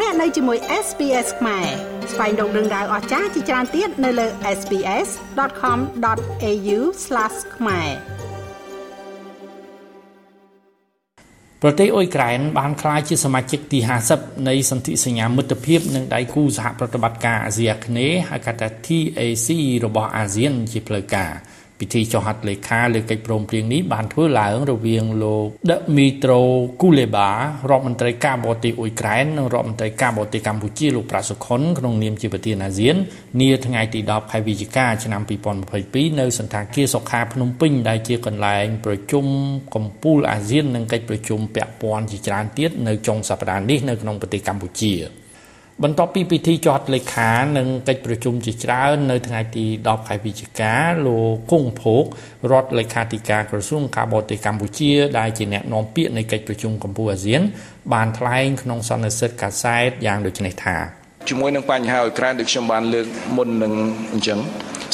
លោកអ្នកនៅជាមួយ SPS ខ្មែរស្វែងរកដឹងដៅអស្ចារ្យជាច្រើនទៀតនៅលើ SPS.com.au/ ខ្មែរប្រទេសអ៊ុយក្រែនបានក្លាយជាសមាជិកទី50នៃសន្ធិសញ្ញាមិត្តភាពនឹងដៃគូសហប្រតិបត្តិការអាស៊ីអាគ្នេយ៍ហៅកាត់ថា TAC របស់អាស៊ានជាផ្លូវការ។ ពិធីចុះហត្ថលេខាលើកិច្ចព្រមព្រៀងនេះបានធ្វើឡើងរវាងលោក Dmytro Kuleba រដ្ឋមន្ត្រីការបរទេសអ៊ុយក្រែននិងរដ្ឋមន្ត្រីការបរទេសកម្ពុជាលោកប្រាសុខុនក្នុងនាមជាប្រធានអាស៊ាននាថ្ងៃទី10ខែវិច្ឆិកាឆ្នាំ2022នៅសន្តាគារសុខាភ្នំពេញដែលជាកន្លែងប្រជុំកំពូលអាស៊ាននិងកិច្ចប្រជុំពាក់ព័ន្ធជាច្រើនទៀតនៅចុងសប្តាហ៍នេះនៅក្នុងប្រទេសកម្ពុជា។ បន្ទាប់ពីពិធីចុះហត្ថលេខានិងកិច្ចប្រជុំជាច្រើននៅថ្ងៃទី10ខែវិច្ឆិកាលោកគង់ភោគរដ្ឋលេខាធិការក្រសួងការបរទេសកម្ពុជាដែលជាអ្នកនាំពាក្យនៃកិច្ចប្រជុំកម្ពុជាអាស៊ាន បានថ្លែងក្នុងសន្និសីទកាសែតយ៉ាងដូចនេះថាជាមួយនឹងបញ្ហាអ៊ុយក្រែនដូចខ្ញុំបានលើកមុននឹងអញ្ចឹង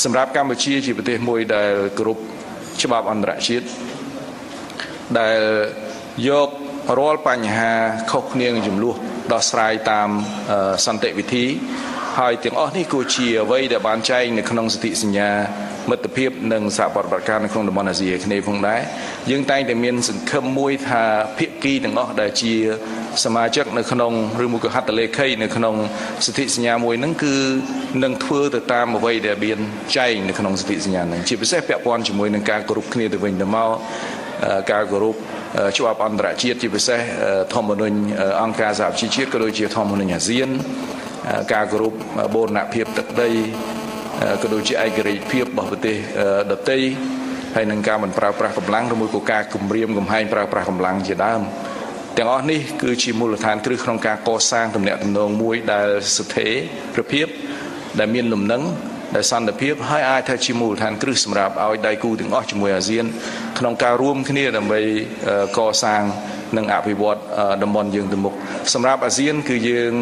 សម្រាប់កម្ពុជាជាប្រទេសមួយដែលគ្រប់ច្បាប់អន្តរជាតិដែលយករាល់បញ្ហាខុសគ្នានឹងចំនួន ដោះស្រាយតាមសន្តិវិធី ហើយទាំងអស់នេះគួរជាអ្វីដែលបានចែងនៅក្នុងសន្ធិសញ្ញាមិត្តភាពនិងសហប្រតិបត្តិការនៅក្នុងតំបន់អាស៊ីអាគ្នេយ៍ផងដែរយើងតែងតែមានសង្ឃឹមមួយថាភាគីទាំងអស់ដែលជាសមាជិកនៅក្នុងឬមួយក៏ហត្ថលេខីនៅក្នុងសន្ធិសញ្ញាមួយហ្នឹងគឺនឹងធ្វើទៅតាមអ្វីដែលមានចែងនៅក្នុងសន្ធិសញ្ញាហ្នឹងជាពិសេសពាក់ព័ន្ធជាមួយនឹងការគោរពគ្នាទៅវិញទៅមកការគោរព ច្បាប់អន្តរជាតិជាពិសេសធម្មនុញ្ញអង្គការសហជីវជាតិក៏ដូចជាធម្មនុញ្ញអាស៊ានការគោរពបូរណភាពទឹកដីក៏ដូចជាឯករាជ្យភាពរបស់ប្រទេសដទៃហើយនឹងការមិនប្រើប្រាស់កម្លាំងឬមួយក៏ការគម្រាមកំហែងប្រើប្រាស់កម្លាំងជាដើមទាំងអស់នេះគឺជាមូលដ្ឋានគ្រឹះក្នុងការកសាងទំនាក់ទំនងមួយដែលស្ថិរភាពដែលមានលំនឹង ដែលសន្តិភាពហើយអាចថាជាមូលដ្ឋានគ្រឹះសម្រាប់ឲ្យដៃគូទាំងអស់ជាមួយអាស៊ាន ក្នុងការរួមគ្នាដើម្បីកសាងនិងអភិវឌ្ឍតំបន់យើងទៅមុខសម្រាប់អាស៊ានគឺយើង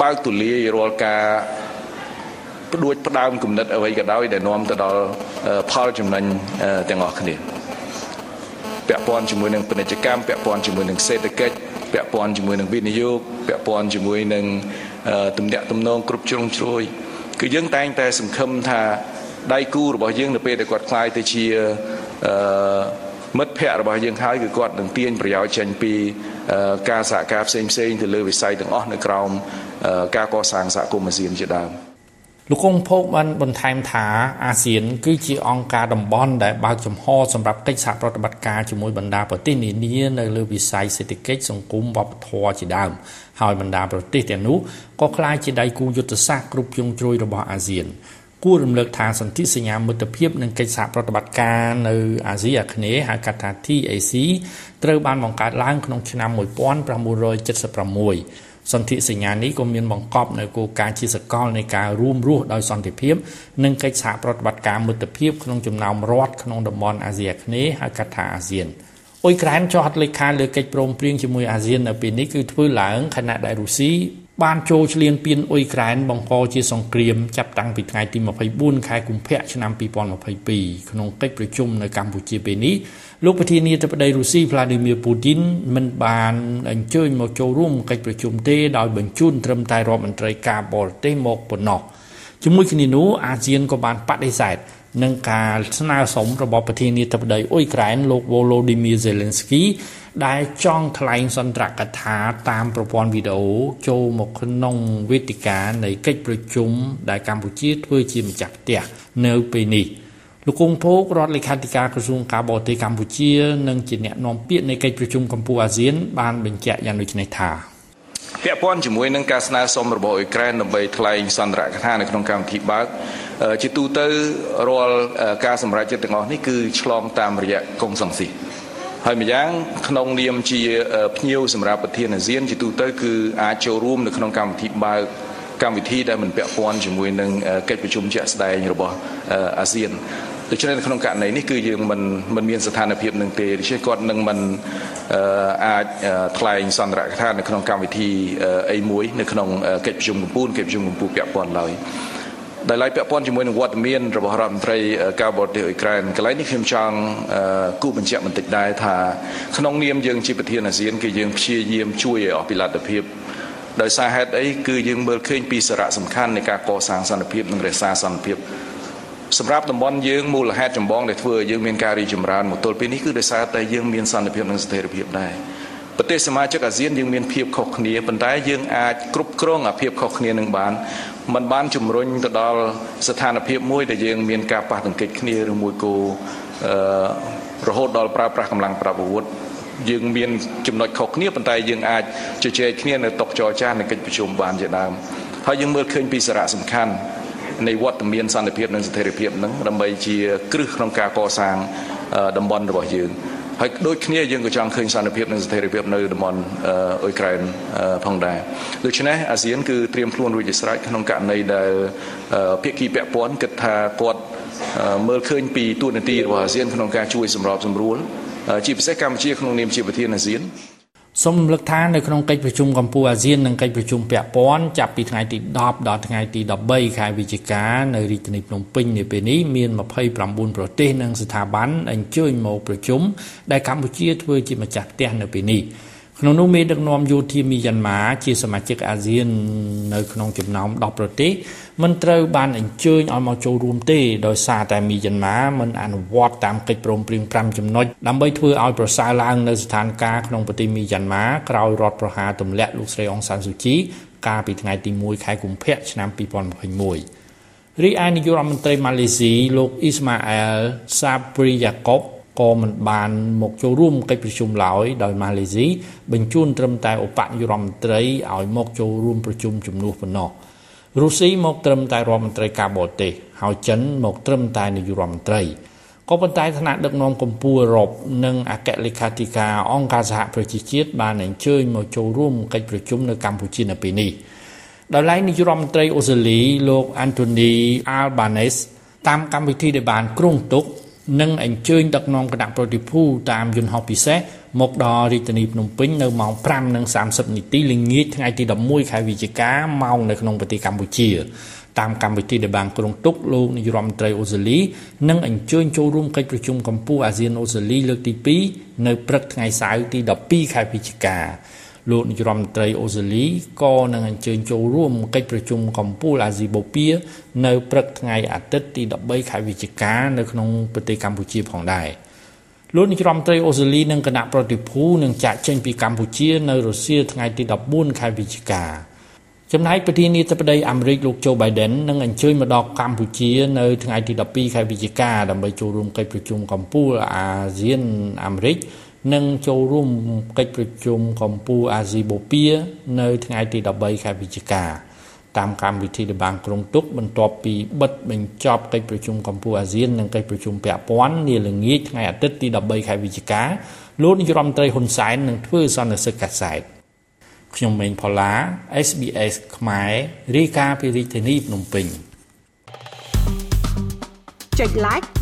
បើកទូលាយរាល់ការផ្ដួចផ្ដើមគំនិតអ្វីក៏ដោយដែលនាំទៅដល់ផលចំណេញទាំងអស់គ្នាពាក់ព័ន្ធជាមួយនឹងពាណិជ្ជកម្មពាក់ព័ន្ធជាមួយនឹងសេដ្ឋកិច្ចពាក់ព័ន្ធជាមួយនឹងវិនិយោគពាក់ព័ន្ធជាមួយនឹងទំនាក់ទំនងគ្រប់ជ្រុងជ្រោយ គឺយើងតែងតែសង្ឃឹមថាដៃគូរបស់យើងនៅពេលដែលគាត់ខ្លាយទៅជាអឺមិត្តភ័ក្តិរបស់យើងហើយគឺគាត់នឹងទាញប្រយោជន៍ចេញពីការសហការផ្សេងផ្សេងទៅលើវិស័យទាំងអស់នៅក្រោមការកសាងសហគមន៍អាស៊ានជាដើម លោកកុងភោគបានបន្ថែមថាអាស៊ាន គឺជាអង្គការតំបន់ដែលបើកចំហសម្រាប់កិច្ចសហប្រតិបត្តិការជាមួយបណ្ដាប្រទេសនានានៅលើវិស័យសេដ្ឋកិច្ចសង្គមវប្បធម៌ជាដើមហើយបណ្ដាប្រទេសទាំងនោះក៏ក្លាយជាដៃគូយុទ្ធសាស្ត្រគ្រប់ជ្រុងជ្រោយរបស់អាស៊ានគួររំលឹកថាសន្ធិសញ្ញាមិត្តភាពនិងកិច្ចសហប្រតិបត្តិការនៅអាស៊ីអាគ្នេយ៍ហៅកាត់ថា TAC ត្រូវបានបង្កើតឡើងក្នុងឆ្នាំ1976 សន្ធិសញ្ញានេះក៏មានបង្កប់នៅគោលការណ៍ជាសកលនៃការរួមរស់ដោយសន្តិភាពនិងកិច្ចសហប្រតិបត្តិការមិត្តភាពក្នុងចំណោមរដ្ឋក្នុងតំបន់អាស៊ីអាគ្នេយ៍ហៅកាត់ថាអាស៊ានអ៊ុយក្រែនចុះហត្ថលេខាលើកិច្ចព្រមព្រៀងជាមួយអាស៊ាននៅពេលនេះគឺធ្វើឡើងខណៈដែលរុស្ស៊ី បានចូលឈ្លានពានអ៊ុយក្រែនបង្កជាសង្គ្រាមចាប់តាំងពីថ្ងៃទី24ខែកុម្ភៈឆ្នាំ2022ក្នុងកិច្ចប្រជុំនៅកម្ពុជាពេលនេះលោកប្រធានាធិបតីរុស្ស៊ី Vladimir Putin មិនបានអញ្ជើញមកចូលរួមកិច្ចប្រជុំទេដោយបញ្ជូនត្រឹមតែរដ្ឋមន្ត្រីការបរទេសមកប៉ុណ្ណោះជាមួយគ្នានោះអាស៊ានក៏បានបដិសេធ នឹងការស្នើសុំរបស់ប្រធានាធិបតីអ៊ុយក្រែនលោក Volodymyr Zelensky ដែលចង់ថ្លែងសន្ទរកថាតាមប្រព័ន្ធវីដេអូចូលមកក្នុងវេទិកានៃកិច្ចប្រជុំដែលកម្ពុជាធ្វើជាម្ចាស់ផ្ទះនៅពេលនេះលោកគង់ភោគរដ្ឋលេខាធិការក្រសួងការបរទេសកម្ពុជានិងជាអ្នកនាំពាក្យនៃកិច្ចប្រជុំកម្ពុជាអាស៊ានបានបញ្ជាក់យ៉ាងដូចនេះថាពាក់ព័ន្ធជាមួយនឹងការស្នើសុំរបស់អ៊ុយក្រែនដើម្បីថ្លែងសន្ទរកថានៅក្នុងកម្មវិធីបើក ជាទូទៅរាល់ការសម្រេចចិត្តទាំងអស់នេះគឺឆ្លងតាមរយៈកុងសង្ស៊ីហើយម្យ៉ាងក្នុងនាមជាភ្ញៀវសម្រាប់ប្រធានអាស៊ានជាទូទៅគឺអាចចូលរួមនៅក្នុងកម្មវិធីបើកកម្មវិធីដែលមិនពាក់ព័ន្ធជាមួយនឹងកិច្ចប្រជុំជាក់ស្ដែងរបស់អាស៊ានដូច្នេះនៅក្នុងករណីនេះគឺយើងមិនមិនមានស្ថានភាពនឹងទេដូច្នេះគាត់នឹងមិនអាចថ្លែងសន្ទរកថានៅក្នុងកម្មវិធីអីមួយនៅក្នុងកិច្ចប្រជុំកំពូលកិច្ចប្រជុំកំពូលពាក់ព័ន្ធឡើយ ដែលឡៃពាក់ព័ន្ធជាមួយនឹងវត្តមានរបស់រដ្ឋមន្ត្រីការបរទេសអ៊ុយក្រែនកន្លែងនេះខ្ញុំចង់គូបញ្ជាក់បន្តិចដែរថាក្នុងនាមយើងជាប្រធានអាស៊ានគឺយើងព្យាយាមជួយឲ្យអស់ពីលទ្ធភាពដោយសារហេតុអីគឺយើងមើលឃើញពីសារៈសំខាន់នៃការកសាងសន្តិភាពនិងរក្សាសន្តិភាពសម្រាប់តំបន់យើងមូលហេតុចម្បងដែលធ្វើឲ្យយើងមានការរីកចម្រើនមកទល់ពេលនេះគឺដោយសារតែយើងមានសន្តិភាពនិងស្ថិរភាពដែរ ប្រទេសសមាជិកអាស៊ានយើងមានភាពខុសគ្នាប៉ុន្តែយើងអាចគ្រប់គ្រងអាភាពខុសគ្នានឹងបានมันបានជំរុញទៅដល់ស្ថានភាពមួយដែលយើងមានការប៉ះទង្គិចគ្នាឬមួយគោអឺរហូតដល់ប្រើប្រាស់កម្លាំងប្រដាប់អាវុធយើងមានចំណុចខុសគ្នាប៉ុន្តែយើងអាចជជែកគ្នានៅតុចរចានៅកិច្ចប្រជុំបានជាដើមហើយយើងមើលឃើញពីសារៈសំខាន់នៃវត្តមានសន្តិភាពនិងស្ថិរភាពនឹងដើម្បីជាគ្រឹះក្នុងការកសាងតំបន់របស់យើង ហើយដូចគ្នាយើងក៏ចង់ឃើញសន្តិភាពនិងស្ថិរភាពនៅតំបន់អ៊ុយក្រែនផងដែរដូច្នេះអាស៊ានគឺត្រៀមខ្លួនរួចជាស្រេចក្នុងករណីដែលភាគីពាក់ព័ន្ធគិតថាគាត់មើលឃើញពីទូនាទីរបស់អាស៊ានក្នុងការជួយសម្របសម្រួលជាពិសេសកម្ពុជាក្នុងនាមជាប្រធានអាស៊ាន សូមរំលឹកថានៅក្នុងកិច្ចប្រជុំកម្ពុជាអាស៊ាននិងកិច្ចប្រជុំពាក់ព័ន្ធចាប់ពីថ្ងៃទី10ដល់ថ្ងៃទី13ខែវិច្ឆិកានៅរាជធានីភ្នំពេញនាពេលនេះមាន29ប្រទេសនិងស្ថាប័នអញ្ជើញមកប្រជុំដែលកម្ពុជាធ្វើជាម្ចាស់ផ្ទះនៅពេលនេះ ក្នុងនោះមេដឹកនាំយោធាមីយ៉ាន់ម៉ាជាសមាជិកអាស៊ាននៅក្នុងចំណោម10ប្រទេសមិនត្រូវបានអញ្ជើញឲ្យមកចូលរួមទេដោយសារតែមីយ៉ាន់ម៉ាមិនអនុវត្តតាមកិច្ចព្រមព្រៀង5ចំណុចដើម្បីធ្វើឲ្យប្រសើរឡើងនៅស្ថានភាពក្នុងប្រទេសមីយ៉ាន់ម៉ាក្រោយរដ្ឋប្រហារទម្លាក់លោកស្រីអង្សានស៊ូជីកាលពីថ្ងៃទី1ខែកុម្ភៈឆ្នាំ2021រីឯនាយករដ្ឋមន្ត្រីម៉ាឡេស៊ីលោកអ៊ីស្ម៉ាអែលសាព្រីយ៉ាកុប ក៏មិនបានមកចូលរួមកិច្ចប្រជុំឡើយដោយម៉ាឡេស៊ីបញ្ជូនត្រឹមតែឧបនាយករដ្ឋមន្ត្រីឲ្យមកចូលរួមប្រជុំជំនួសប៉ុណ្ណោះរុស្ស៊ីមកត្រឹមតែរដ្ឋមន្ត្រីការបរទេសហើយចិនមកត្រឹមតែនាយករដ្ឋមន្ត្រីក៏ប៉ុន្តែថ្នាក់ដឹកនាំកម្ពុជាអឺរ៉ុបនិងអគ្គលេខាធិការអង្គការសហប្រជាជាតិបានអញ្ជើញមកចូលរួមកិច្ចប្រជុំនៅកម្ពុជានៅពេលនេះដោយឡែកនាយករដ្ឋមន្ត្រីអូស្ត្រាលីលោក Anthony Albanese តាមកម្មវិធីដែលបានគ្រោងទុក និងអញ្ជើញដឹកនាំគណៈប្រតិភូតាមយន្តហោះពិសេសមកដល់រាជធានីភ្នំពេញនៅម៉ោង5:30នាទីល្ងាចថ្ងៃទី11ខែវិច្ឆិកាម៉ោងនៅក្នុងប្រទេសកម្ពុជាតាមកម្មវិធីដែលបានគ្រោងទុកលោកនាយរដ្ឋមន្ត្រីអូស្ត្រាលីនិងអញ្ជើញចូលរួមកិច្ចប្រជុំកម្ពុជាអាស៊ានអូស្ត្រាលីលើកទី2នៅព្រឹកថ្ងៃសៅរ៍ទី12ខែវិច្ឆិកា លោកនាយរដ្ឋមន្ត្រីអូស្ត្រាលីក៏នឹងអញ្ជើញចូលរួមកិច្ចប្រជុំកម្ពុជាអាស៊ីបូព៌ានៅព្រឹកថ្ងៃអាទិត្យទី13ខែវិច្ឆិកានៅក្នុងប្រទេសកម្ពុជាផងដែរលោកនាយរដ្ឋមន្ត្រីអូស្ត្រាលីនិងគណៈប្រតិភូនឹងចាក់ចេញពីកម្ពុជានៅរុស្ស៊ីថ្ងៃទី14ខែវិច្ឆិកាចំណែកប្រធានាធិបតីអាមេរិកលោកโจ Biden នឹងអញ្ជើញមកដល់កម្ពុជានៅថ្ងៃទី12ខែវិច្ឆិកាដើម្បីចូលរួមកិច្ចប្រជុំកម្ពុជាអាស៊ានអាមេរិក និងចូលរួមកិច្ចប្រជុំកម្ពុជាអាស៊ីបូព៌ានៅថ្ងៃទី13ខែវិច្ឆិកាតាមកម្មវិធីដែលបានក្រុងទុកបន្ទាប់ពីបិទបញ្ចប់កិច្ចប្រជុំកម្ពុជាអាស៊ាននិងកិច្ចប្រជុំពាក់ព័ន្ធនាល្ងាចថ្ងៃអាទិត្យទី13ខែវិច្ឆិកាលោកនាយរដ្ឋមន្ត្រីហ៊ុនសែននឹងធ្វើសន្និសីទកាសែតខ្ញុំម៉េងផល្លា SBS ខ្មែររាយការណ៍ពីរាជធានីភ្នំពេញចុច like